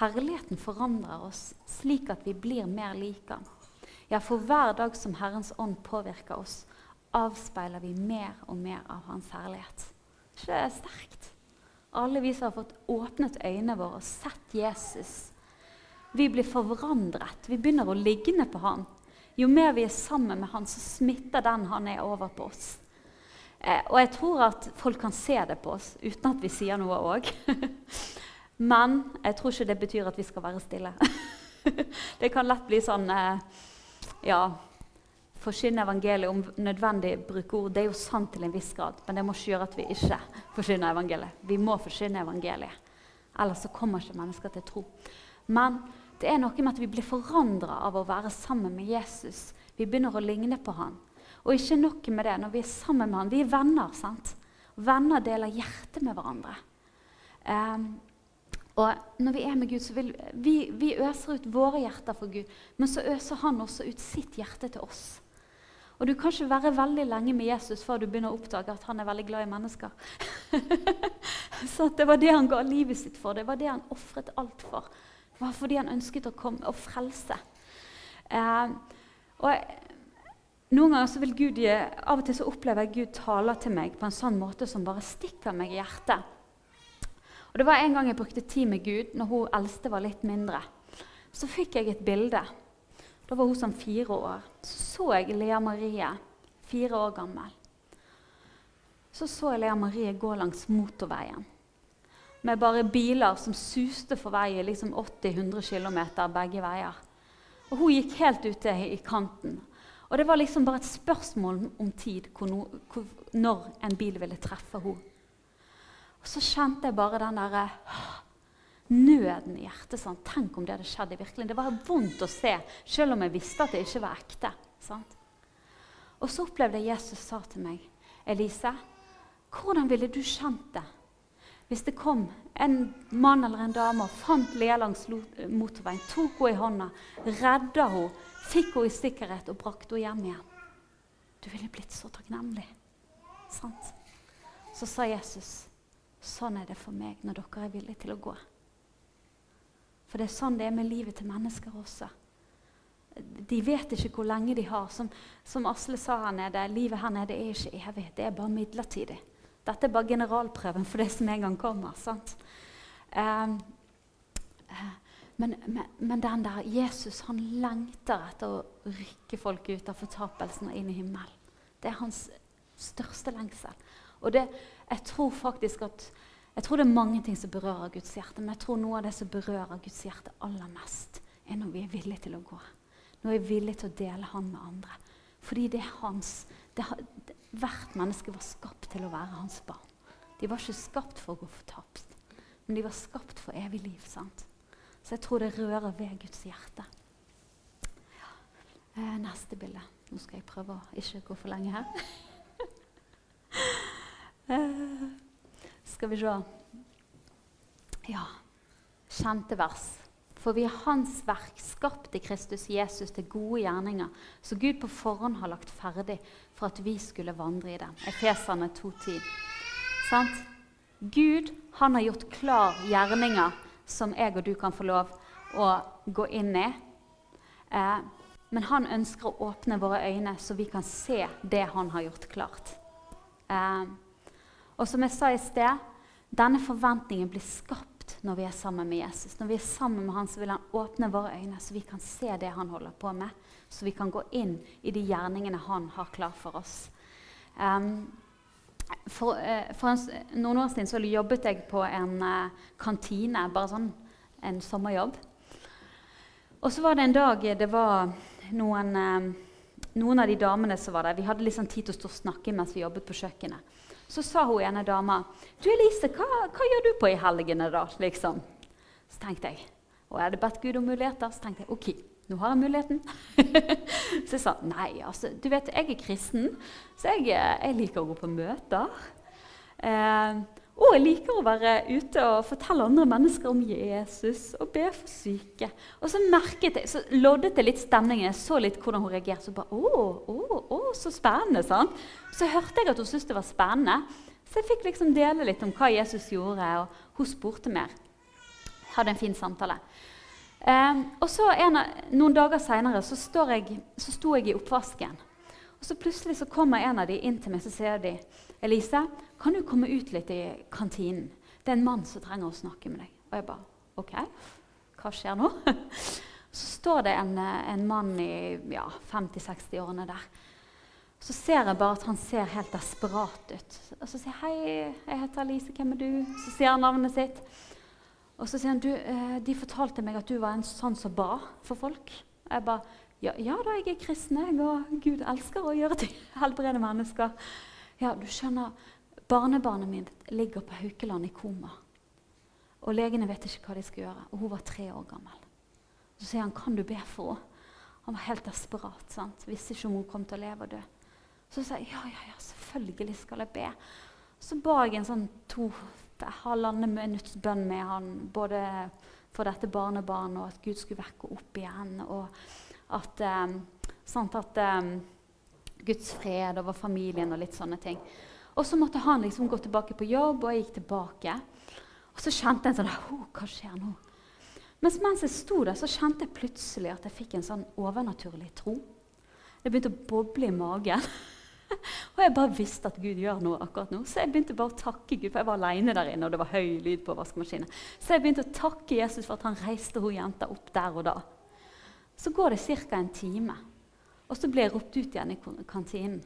Speaker 1: Herligheten forandrer oss slik at vi blir mer lik ham. Ja, for hver dag som Herrens ånd påvirker oss, avspeiler vi mer og mer av Hans herlighet. Det er sterkt? Alle vi som har fått åpnet øynene våre og sett Jesus vi blir forvandret. Vi begynner å ligne på han. Jo mer vi er sammen med han, så smitter den han er, over på oss. Eh, og jeg tror at folk kan se det på oss uten at vi sier noe òg. Men jeg tror ikke det betyr at vi skal være stille. det kan lett bli sånn eh, Ja, forkynne evangeliet om nødvendig bruke ord. Det er jo sant til en viss grad, men det må ikke gjøre at vi ikke forkynner evangeliet. Vi må forkynne evangeliet. Ellers så kommer ikke mennesker til tro. Men det er noe med at vi blir forandra av å være sammen med Jesus. Vi begynner å ligne på han. Og ikke nok med det. Når vi er sammen med han, Vi er venner. sant? Venner deler hjertet med hverandre. Um, og når vi er med Gud, så vil vi, vi øser ut våre hjerter for Gud, men så øser han også ut sitt hjerte til oss. Og Du kan ikke være veldig lenge med Jesus før du begynner å oppdage at han er veldig glad i mennesker. så Det var det han ga livet sitt for. Det var det han ofret alt for. Det var fordi han ønsket å komme og frelse. Eh, og noen ganger så vil Gud, Av og til så opplever jeg Gud taler til meg på en sånn måte som bare stikker meg i hjertet. Og det var En gang jeg brukte tid med Gud når hun eldste var litt mindre. Så fikk jeg et bilde. Da var hun sånn fire år. Så så jeg Lea Marie, fire år gammel. Så så jeg Lea Marie gå langs motorveien med bare biler som suste for veien liksom 80-100 km begge veier. Og Hun gikk helt ute i kanten. Og Det var liksom bare et spørsmål om tid no, hvor, når en bil ville treffe henne. Og Så kjente jeg bare den der, nøden i hjertet. Sånn. Tenk om det hadde skjedd i virkeligheten. Det var vondt å se, selv om jeg visste at det ikke var ekte. Sant? Og så opplevde jeg Jesus sa til meg, Elise, hvordan ville du kjent det hvis det kom en mann eller en dame og fant Lea langs motorveien, tok henne i hånda, redda henne, fikk henne i sikkerhet og brakte henne hjem igjen Du ville blitt så takknemlig. Sant? Så sa Jesus, sånn er det for meg når dere er villige til å gå. For det er sånn det er med livet til mennesker også. De vet ikke hvor lenge de har. Som, som Asle sa her nede, livet her nede er ikke evig. Det er bare midlertidig. Dette er bare generalprøven for det som en gang kommer. sant? Um, men, men, men, den der Jesus han lengter etter å rykke folk ut av fortapelsen og inn i himmelen. Det er hans største lengsel. Og det, jeg tror faktisk at jeg tror det er mange ting som berører Guds hjerte, men jeg tror noe av det som berører Guds hjerte aller mest, er når vi er villige til å gå. Når vi er villige til å dele Han med andre. Fordi det er hans det, Hvert menneske var skapt til å være hans barn. De var ikke skapt for å gå fortapt, men de var skapt for evig liv. sant? Så jeg tror det rører ved Guds hjerte. Ja. Eh, neste bilde. Nå skal jeg prøve å ikke gå for lenge her. eh, skal vi se Ja. Kjente vers. For vi er Hans verk, skapt i Kristus Jesus til gode gjerninger, så Gud på forhånd har lagt ferdig for at vi skulle vandre i dem. Efeserne 2,10. Sant? Gud han har gjort klar gjerninger som jeg og du kan få lov å gå inn i. Eh, men han ønsker å åpne våre øyne, så vi kan se det han har gjort klart. Eh, og som jeg sa i sted, denne forventningen blir skapt når vi er sammen med Jesus. Når vi er sammen med han, så vil han åpne våre øyne, så vi kan se det han holder på med. Så vi kan gå inn i de gjerningene han har klar for oss. Um, for, uh, for en, noen år siden så jobbet jeg på en uh, kantine, bare sånn en sommerjobb. Og så var det en dag det var noen, uh, noen av de damene som var der. Vi hadde liksom tid til å stå og snakke mens vi jobbet på kjøkkenet. Så sa hun ene dama du Elise, hva, hva gjør du på i helgene. da? Liksom. Så tenkte jeg og jeg hadde bedt Gud om muligheter. Så tenkte jeg ok, nå har jeg muligheten. så jeg sa nei, altså, du vet, jeg er kristen, så jeg, jeg liker å gå på møter. Eh, og jeg liker å være ute og fortelle andre mennesker om Jesus og be for syke. Og så merket jeg, så loddet jeg litt stemningen. Jeg så litt hvordan hun reagerte. Så bare, å, å, å, så spennende, sant? Så hørte jeg at hun syntes det var spennende. Så jeg fikk liksom dele litt om hva Jesus gjorde, og hun spurte mer. Jeg hadde en fin samtale. Um, og så en, Noen dager seinere så, så sto jeg i oppvasken. Og så Plutselig så kommer en av de inn til meg så sier de, Elise, kan du komme ut litt i kantinen? Det er en mann som trenger å snakke med deg. Og jeg bare OK, hva skjer nå? Så står det en, en mann i ja, 50-60-årene der. Så ser jeg bare at han ser helt desperat ut. Og så sier jeg 'Hei, jeg heter Elise. Hvem er du?' Så sier han navnet sitt. Og så sier han du, eh, 'De fortalte meg at du var en sånn som ba for folk.' Jeg bare ja, ja da, jeg er kristen, jeg, og Gud elsker å gjøre ting. Helbrede mennesker. Ja, du skjønner, Barnebarnet mitt ligger på Haukeland i koma. Og legene vet ikke hva de skal gjøre. Og hun var tre år gammel. Så sier han, 'Kan du be for henne?' Han var helt desperat. sant? Visste ikke om hun kom til å leve og dø. Så sa jeg, 'Ja, ja, ja, selvfølgelig skal jeg be'. Så ba jeg en sånn to halvannet minutts bønn med han, både for dette barnebarnet og at Gud skulle vekke opp igjen. og at, um, sånn at um, Guds fred over familien og litt sånne ting. Og så måtte han liksom gå tilbake på jobb, og jeg gikk tilbake. Og så kjente jeg en sånn Hva skjer nå? Mens mens jeg sto der, så kjente jeg plutselig at jeg fikk en sånn overnaturlig tro. Det begynte å boble i magen. og jeg bare visste at Gud gjør noe akkurat nå. Så jeg begynte bare å takke Gud, for jeg var aleine der inne, og det var høy lyd på vaskemaskinen. Så jeg begynte å takke Jesus for at han reiste hun jenta opp der og da. Så går det ca. en time, og så blir jeg ropt ut igjen i kantinen.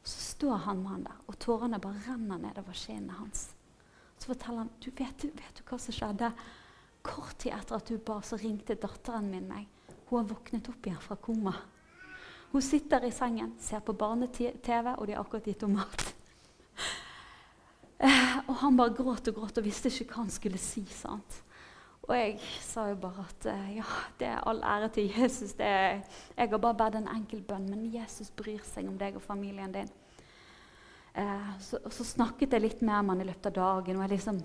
Speaker 1: Og Så står han mannen der, og tårene bare renner nedover kinnet hans. Så forteller han du vet, vet du hva som skjedde. Kort tid etter at du ba, så ringte datteren min meg. Hun har våknet opp igjen fra koma. Hun sitter i sengen, ser på barne-TV, og de har akkurat gitt henne mat. Eh, og han bare gråt og gråt og visste ikke hva han skulle si. sant? Og jeg sa jo bare at eh, ja, det er all ære til Jesus. Er, jeg har bare bedt en enkel bønn, men Jesus bryr seg om deg og familien din. Eh, så, så, snakket jeg litt med ham i løpet av dagen, og jeg liksom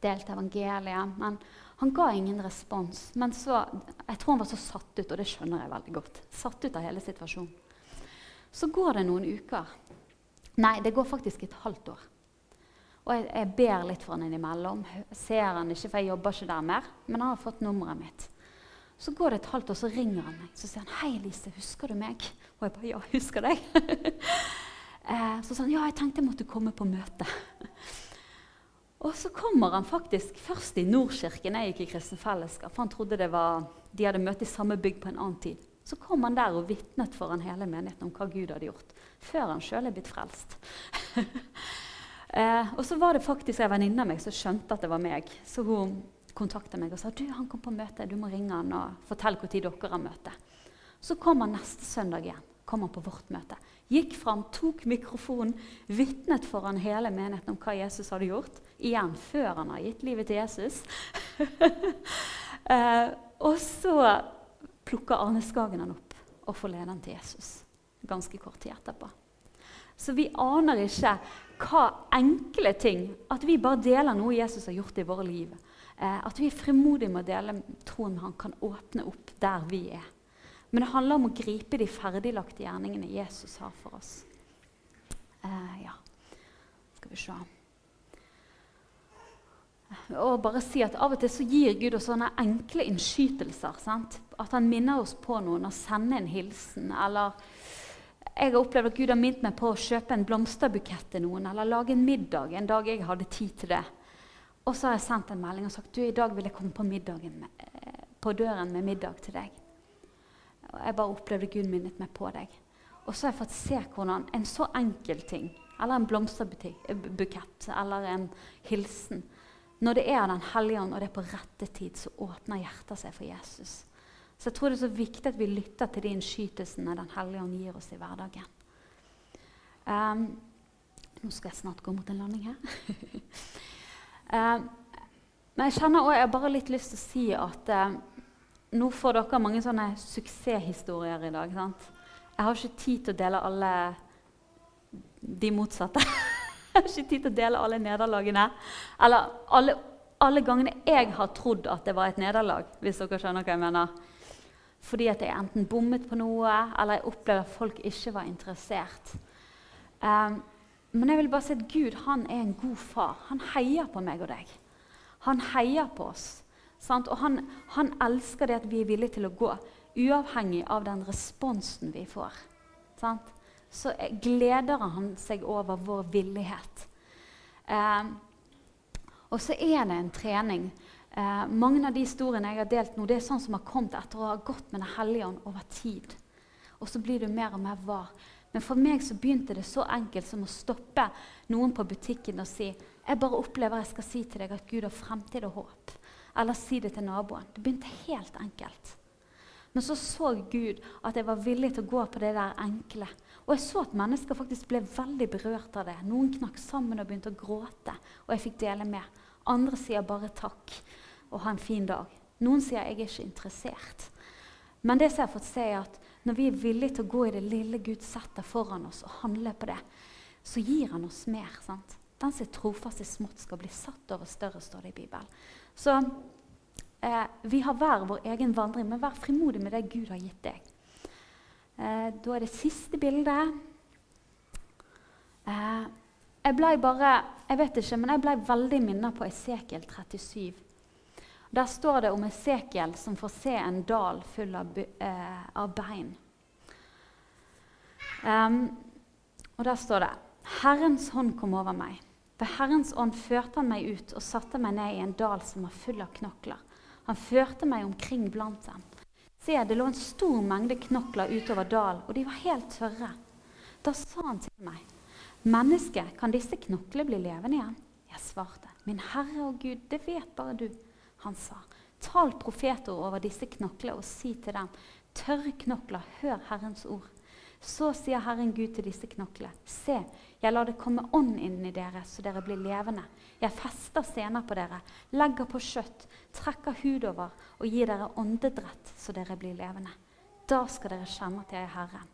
Speaker 1: delte evangeliet. Men han ga ingen respons. Men så, jeg tror han var så satt ut, og det skjønner jeg veldig godt. Satt ut av hele situasjonen. Så går det noen uker. Nei, det går faktisk et halvt år. Og jeg, jeg, ber litt for han innimellom. Ser han ikke, for jeg jobber ikke der mer. Men han har fått nummeret mitt. Så går det et halvt år, så ringer han meg. Så sier han 'Hei, Lise, husker du meg?' Og jeg bare 'Ja, husker deg'. eh, så sa han 'Ja, jeg tenkte jeg måtte komme på møte'. og så kommer han faktisk først i Nordkirken. Jeg gikk i Kristen Fellesskap. Han trodde det var, de hadde møte i samme bygg på en annen tid. Så kom han der og vitnet foran hele menigheten om hva Gud hadde gjort. Før han sjøl er blitt frelst. Eh, og så var det faktisk en venninne av meg som skjønte at det var meg. Så hun kontakta meg og sa du, han kom på møte, du må ringe han og fortelle når dere har møte. Så kom han neste søndag igjen. kom han på vårt møte. Gikk fram, tok mikrofonen, vitnet foran hele menigheten om hva Jesus hadde gjort. Igjen før han har gitt livet til Jesus. eh, og så plukker Arne Skagen han opp og får lede han til Jesus. Ganske kort tid etterpå. Så vi aner ikke hva enkle ting At vi bare deler noe Jesus har gjort i våre liv. Eh, at vi er frimodige med å dele troen med han kan åpne opp der vi er. Men det handler om å gripe de ferdiglagte gjerningene Jesus har for oss. Eh, ja, skal vi se og bare si at Av og til så gir Gud oss sånne enkle innskytelser. Sant? At han minner oss på noen og sender en hilsen. Eller jeg har opplevd at Gud har minnet meg på å kjøpe en blomsterbukett til noen eller lage en middag en dag jeg hadde tid til det. Og så har jeg sendt en melding og sagt du, i dag vil jeg komme på, med, eh, på døren med middag til deg. Og jeg bare opplevde Gud minnet meg på deg. Og så har jeg fått se hvordan en så enkel ting, eller en blomsterbukett eller en hilsen Når det er Den hellige ånd, og det er på rette tid, så åpner hjertet seg for Jesus. Så jeg tror det er så viktig at vi lytter til de innskytelsene Den hellige ånd gir oss i hverdagen. Um, nå skal jeg snart gå mot en landing her. um, men jeg kjenner også, jeg har bare litt lyst til å si at um, nå får dere mange sånne suksesshistorier i dag. sant? Jeg har ikke tid til å dele alle de motsatte. jeg har ikke tid til å dele alle nederlagene. Eller alle, alle gangene jeg har trodd at det var et nederlag. hvis dere skjønner hva jeg mener. Fordi at jeg enten bommet på noe, eller jeg opplevde at folk ikke var interessert. Um, men jeg vil bare si at Gud han er en god far. Han heier på meg og deg. Han heier på oss. Sant? Og han, han, elsker det at vi er villige til å gå, uavhengig av den responsen vi får. Sant? Så gleder han seg over vår villighet. Um, og så er det en trening. Eh, mange av de historiene jeg har delt nå, det er sånn som har kommet etter å ha gått med Den hellige ånd over tid. Og så blir du mer og mer var. Men for meg så begynte det så enkelt som å stoppe noen på butikken og si jeg bare opplever jeg skal si til deg at Gud har fremtid og håp. Eller si det til naboen. Det begynte helt enkelt. Men så så Gud at jeg var villig til å gå på det der enkle. Og jeg så at mennesker faktisk ble veldig berørt av det. Noen knakk sammen og begynte å gråte. Og jeg fikk dele med. Andre sier bare takk og ha en fin dag. Noen sier jeg er ikke interessert. Men det som jeg har fått se er at når vi er villige til å gå i det lille Gud setter foran oss, og handle på det, så gir han oss mer. sant? Den som er trofast i smått, skal bli satt over større, står det i Bibelen. Så eh, vi har hver vår egen vandring, men vær frimodig med det Gud har gitt deg. Eh, da er det siste bildet. Eh, jeg ble bare Jeg vet ikke, men jeg ble veldig minnet på Esekiel 37. Der står det om Esekiel som får se en dal full av, eh, av bein. Um, og der står det Herrens hånd kom over meg. Ved Herrens ånd førte han meg ut og satte meg ned i en dal som var full av knokler. Han førte meg omkring blant dem. Se, det lå en stor mengde knokler utover dalen, og de var helt tørre. Da sa han til meg, 'Menneske, kan disse knoklene bli levende igjen?' Jeg svarte, 'Min Herre og Gud, det vet bare du.' Han sa, 'Tal profeter over disse knoklene og si til dem:" Tørre knokler, hør Herrens ord. Så sier Herren Gud til disse knoklene.: Se, jeg lar det komme ånd inn i dere, så dere blir levende. Jeg fester sener på dere, legger på kjøtt, trekker hud over og gir dere åndedrett, så dere blir levende. Da skal dere kjenne at jeg er Herren.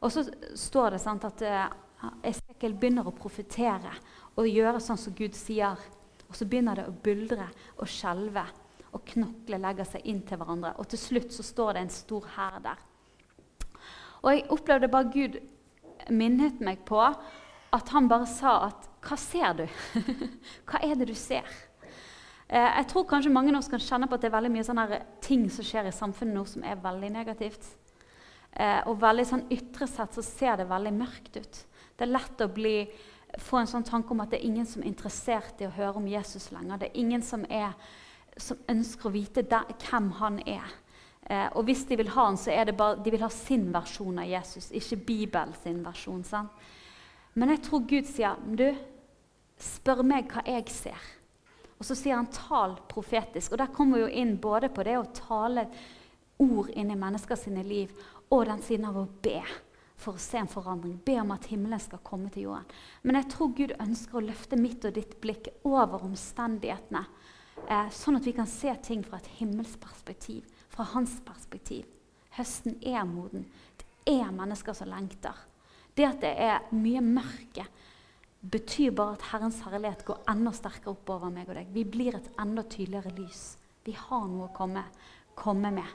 Speaker 1: Og så står det sant, at uh, Esekiel begynner å profetere og gjøre sånn som Gud sier. Og så begynner det å buldre og skjelve, og knokler legger seg inn til hverandre. Og til slutt så står det en stor hær der. Og jeg opplevde bare Gud minnet meg på at han bare sa at Hva ser du? Hva er det du ser? Eh, jeg tror kanskje mange av oss kan kjenne på at det er veldig mye sånne ting som skjer i samfunnet nå som er veldig negativt. Eh, og veldig sånn ytre sett så ser det veldig mørkt ut. Det er lett å bli få en sånn tanke om at det er ingen som er interessert i å høre om Jesus lenger. Det er ingen som, er, som ønsker å vite der, hvem han er. Eh, og hvis de vil ha han, så er det bare, de vil ha sin versjon av Jesus, ikke Bibels versjon. Sant? Men jeg tror Gud sier, du, spør meg hva jeg ser. Og så sier han 'tal profetisk'. Og Der kommer vi jo inn både på det å tale ord inn i menneskers liv, og den siden av å be for å se en forandring. Be om at himmelen skal komme til jorden. Men jeg tror Gud ønsker å løfte mitt og ditt blikk over omstendighetene, eh, sånn at vi kan se ting fra et himmelsperspektiv, fra hans perspektiv. Høsten er moden. Det er mennesker som lengter. Det at det er mye mørke, betyr bare at Herrens herlighet går enda sterkere oppover meg og deg. Vi blir et enda tydeligere lys. Vi har noe å komme, komme med.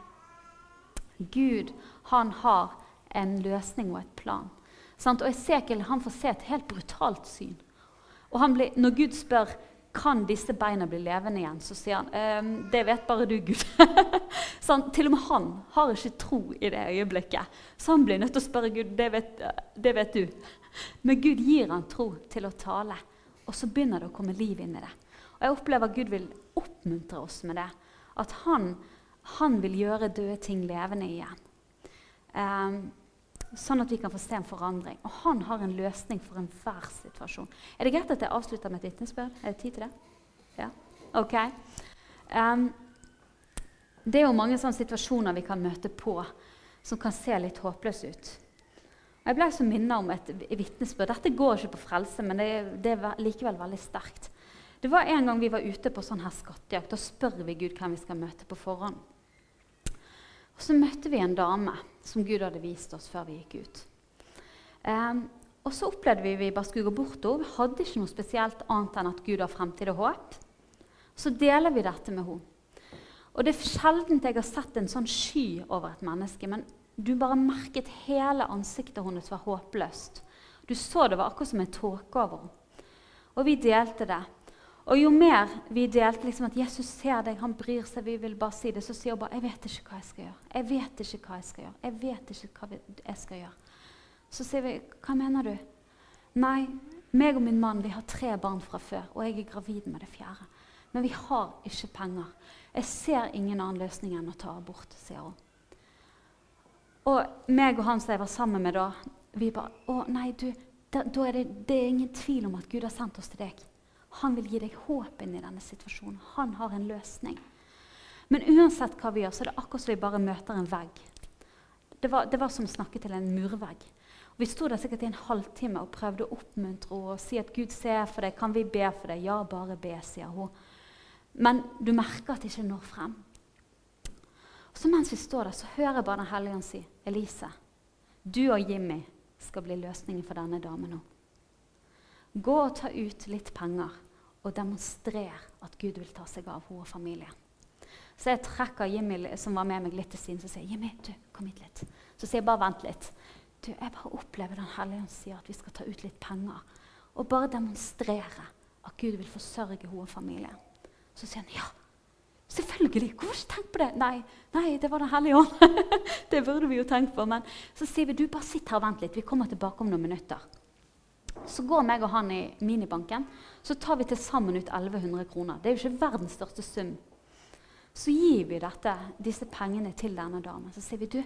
Speaker 1: Gud, han har en løsning og et plan. Sant? Og Esekiel han får se et helt brutalt syn. Og blir, når Gud spør kan disse beina bli levende igjen, så sier han ehm, det vet bare du, Gud. han, til og med han har ikke tro i det øyeblikket. Så han blir nødt til å spørre Gud. Det vet, det vet du. Men Gud gir han tro til å tale. Og så begynner det å komme liv inn i det. Og jeg opplever at Gud vil oppmuntre oss med det. At han, han vil gjøre døde ting levende igjen. Um, sånn at vi kan få se en forandring. Og han har en løsning for enhver situasjon. Er det greit at jeg avslutter med et vitnesbyrd? Er det tid til det? Ja? Ok. Um, det er jo mange sånne situasjoner vi kan møte på som kan se litt håpløse ut. Og jeg ble så minnet om et vitnesbyrd. Dette går ikke på frelse, men det det er, likevel veldig sterkt. Det var En gang vi var ute på sånn her skattejakt. Da spør vi Gud hvem vi skal møte på forhånd. Og Så møtte vi en dame som Gud hadde vist oss før vi gikk ut. Um, og så opplevde vi vi bare skulle gå bort henne. Vi hadde ikke noe spesielt annet enn at Gud har fremtid og håp. Så deler vi dette med henne. Og Det er sjelden jeg har sett en sånn sky over et menneske. Men du bare merket hele ansiktet hennes var håpløst. Du så det var akkurat som en tåke over henne. Og vi delte det. Og jo mer vi delte liksom at Jesus ser deg, han bryr seg, vi vil bare si det, så sier hun bare 'Jeg vet ikke hva jeg skal gjøre.' 'Jeg vet ikke hva jeg skal gjøre.' 'Jeg vet ikke hva jeg skal gjøre.' Så sier vi, 'Hva mener du?' 'Nei, meg og min mann vi har tre barn fra før, og jeg er gravid med det fjerde.' 'Men vi har ikke penger. Jeg ser ingen annen løsning enn å ta abort', sier hun. Og meg og han som jeg var sammen med da, vi bare 'Å, nei, du, da, da er det, det er ingen tvil om at Gud har sendt oss til deg.' Han vil gi deg håp inn i denne situasjonen. Han har en løsning. Men uansett hva vi gjør, så er det akkurat som vi bare møter en vegg. Det var, det var som å snakke til en murvegg. Og vi sto der sikkert i en halvtime og prøvde å oppmuntre henne og si at Gud ser for deg. Kan vi be for deg? Ja, bare be, sier hun. Men du merker at det ikke når frem. Og så mens vi står der, så hører jeg bare Den hellige ånd si, Elise, du og Jimmy skal bli løsningen for denne damen nå. Gå og ta ut litt penger og demonstrer at Gud vil ta seg av henne og familien. Så jeg trekker Jimmy som var med meg litt til siden, så sier Jimmy, du, kom hit litt. Så sier jeg bare vent litt. Du, jeg bare opplever Den hellige ånd sier at vi skal ta ut litt penger. Og bare demonstrere at Gud vil forsørge henne og familien. Så sier han ja. Selvfølgelig! Hvorfor ikke tenkt på det? Nei, nei, det var Den hellige ånd. det burde vi jo tenkt på. Men så sier vi du bare sitt her og vent litt. Vi kommer tilbake om noen minutter. Så går meg og han i minibanken, så tar vi til sammen ut 1100 kroner. Det er jo ikke verdens største sum. Så gir vi dette, disse pengene til denne damen. Så sier vi du,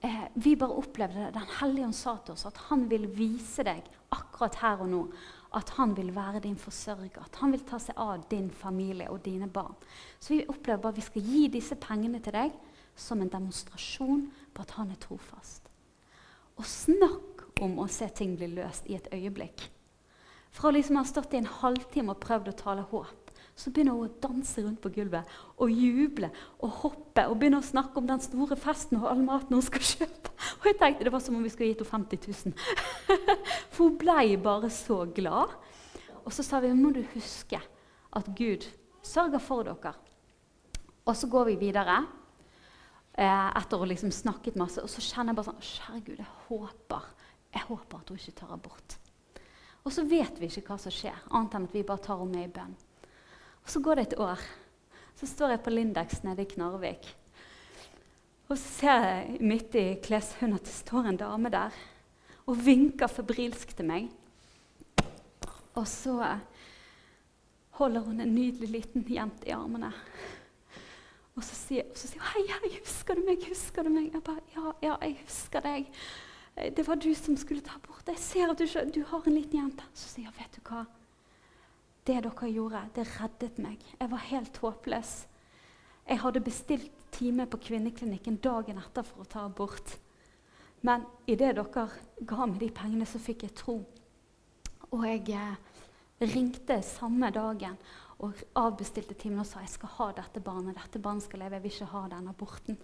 Speaker 1: eh, vi bare opplevde det. Den hellige ånd sa til oss at han vil vise deg akkurat her og nå at han vil være din forsørger. At han vil ta seg av din familie og dine barn. Så vi opplever bare at vi skal gi disse pengene til deg som en demonstrasjon på at han er trofast. Og snakk om å se ting bli løst i et øyeblikk. Fra liksom å ha stått i en halvtime og prøvd å tale håp, så begynner hun å danse rundt på gulvet og juble og hoppe og begynner å snakke om den store festen og all maten hun skal kjøpe. Og jeg tenkte Det var som om vi skulle gitt henne 50 000. For hun ble bare så glad. Og så sa vi må du huske at Gud sørger for dere. Og så går vi videre eh, etter å ha liksom snakket masse. Og så kjenner jeg bare sånn Kjære Gud, jeg håper jeg håper at hun ikke tar abort. Og så vet vi ikke hva som skjer, annet enn at vi bare tar henne med i bønn. Og Så går det et år. Så står jeg på Lindex nede i Knarvik. Og så ser jeg midt i kleshunden at det står en dame der og vinker febrilsk til meg. Og så holder hun en nydelig liten jente i armene. Og så sier, hun 'Hei, hei, husker du meg?' husker du meg? Jeg bare 'Ja, ja, jeg husker deg'. Eh, det var du som skulle ta bort. Jeg ser at du, du har en liten jente. Så sier jeg, vet du hva? Det dere gjorde, det reddet meg. Jeg var helt håpløs. Jeg hadde bestilt time på kvinneklinikken dagen etter for å ta abort. Men idet dere ga meg de pengene, så fikk jeg tro. Og jeg eh, ringte samme dagen og avbestilte timen og sa jeg skal ha dette barnet. Dette barnet skal leve. Jeg vil ikke ha den aborten.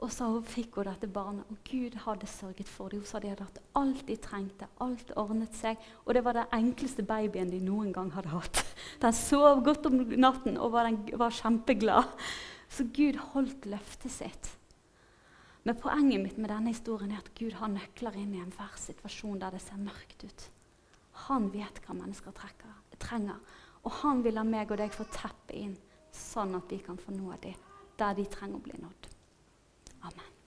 Speaker 1: Og så fikk hun dette barnet, og Gud hadde sørget for dem. Hun sa de hadde hatt alt de trengte, alt ordnet seg. Og det var den enkleste babyen de noen gang hadde hatt. Den sov godt om natten og var, den, var kjempeglad. Så Gud holdt løftet sitt. Men poenget mitt med denne historien er at Gud har nøkler inn i enhver situasjon der det ser mørkt ut. Han vet hva mennesker trenger, og han vil la meg og deg få teppe inn, sånn at vi kan få nå dem der de trenger å bli nådd. Amen.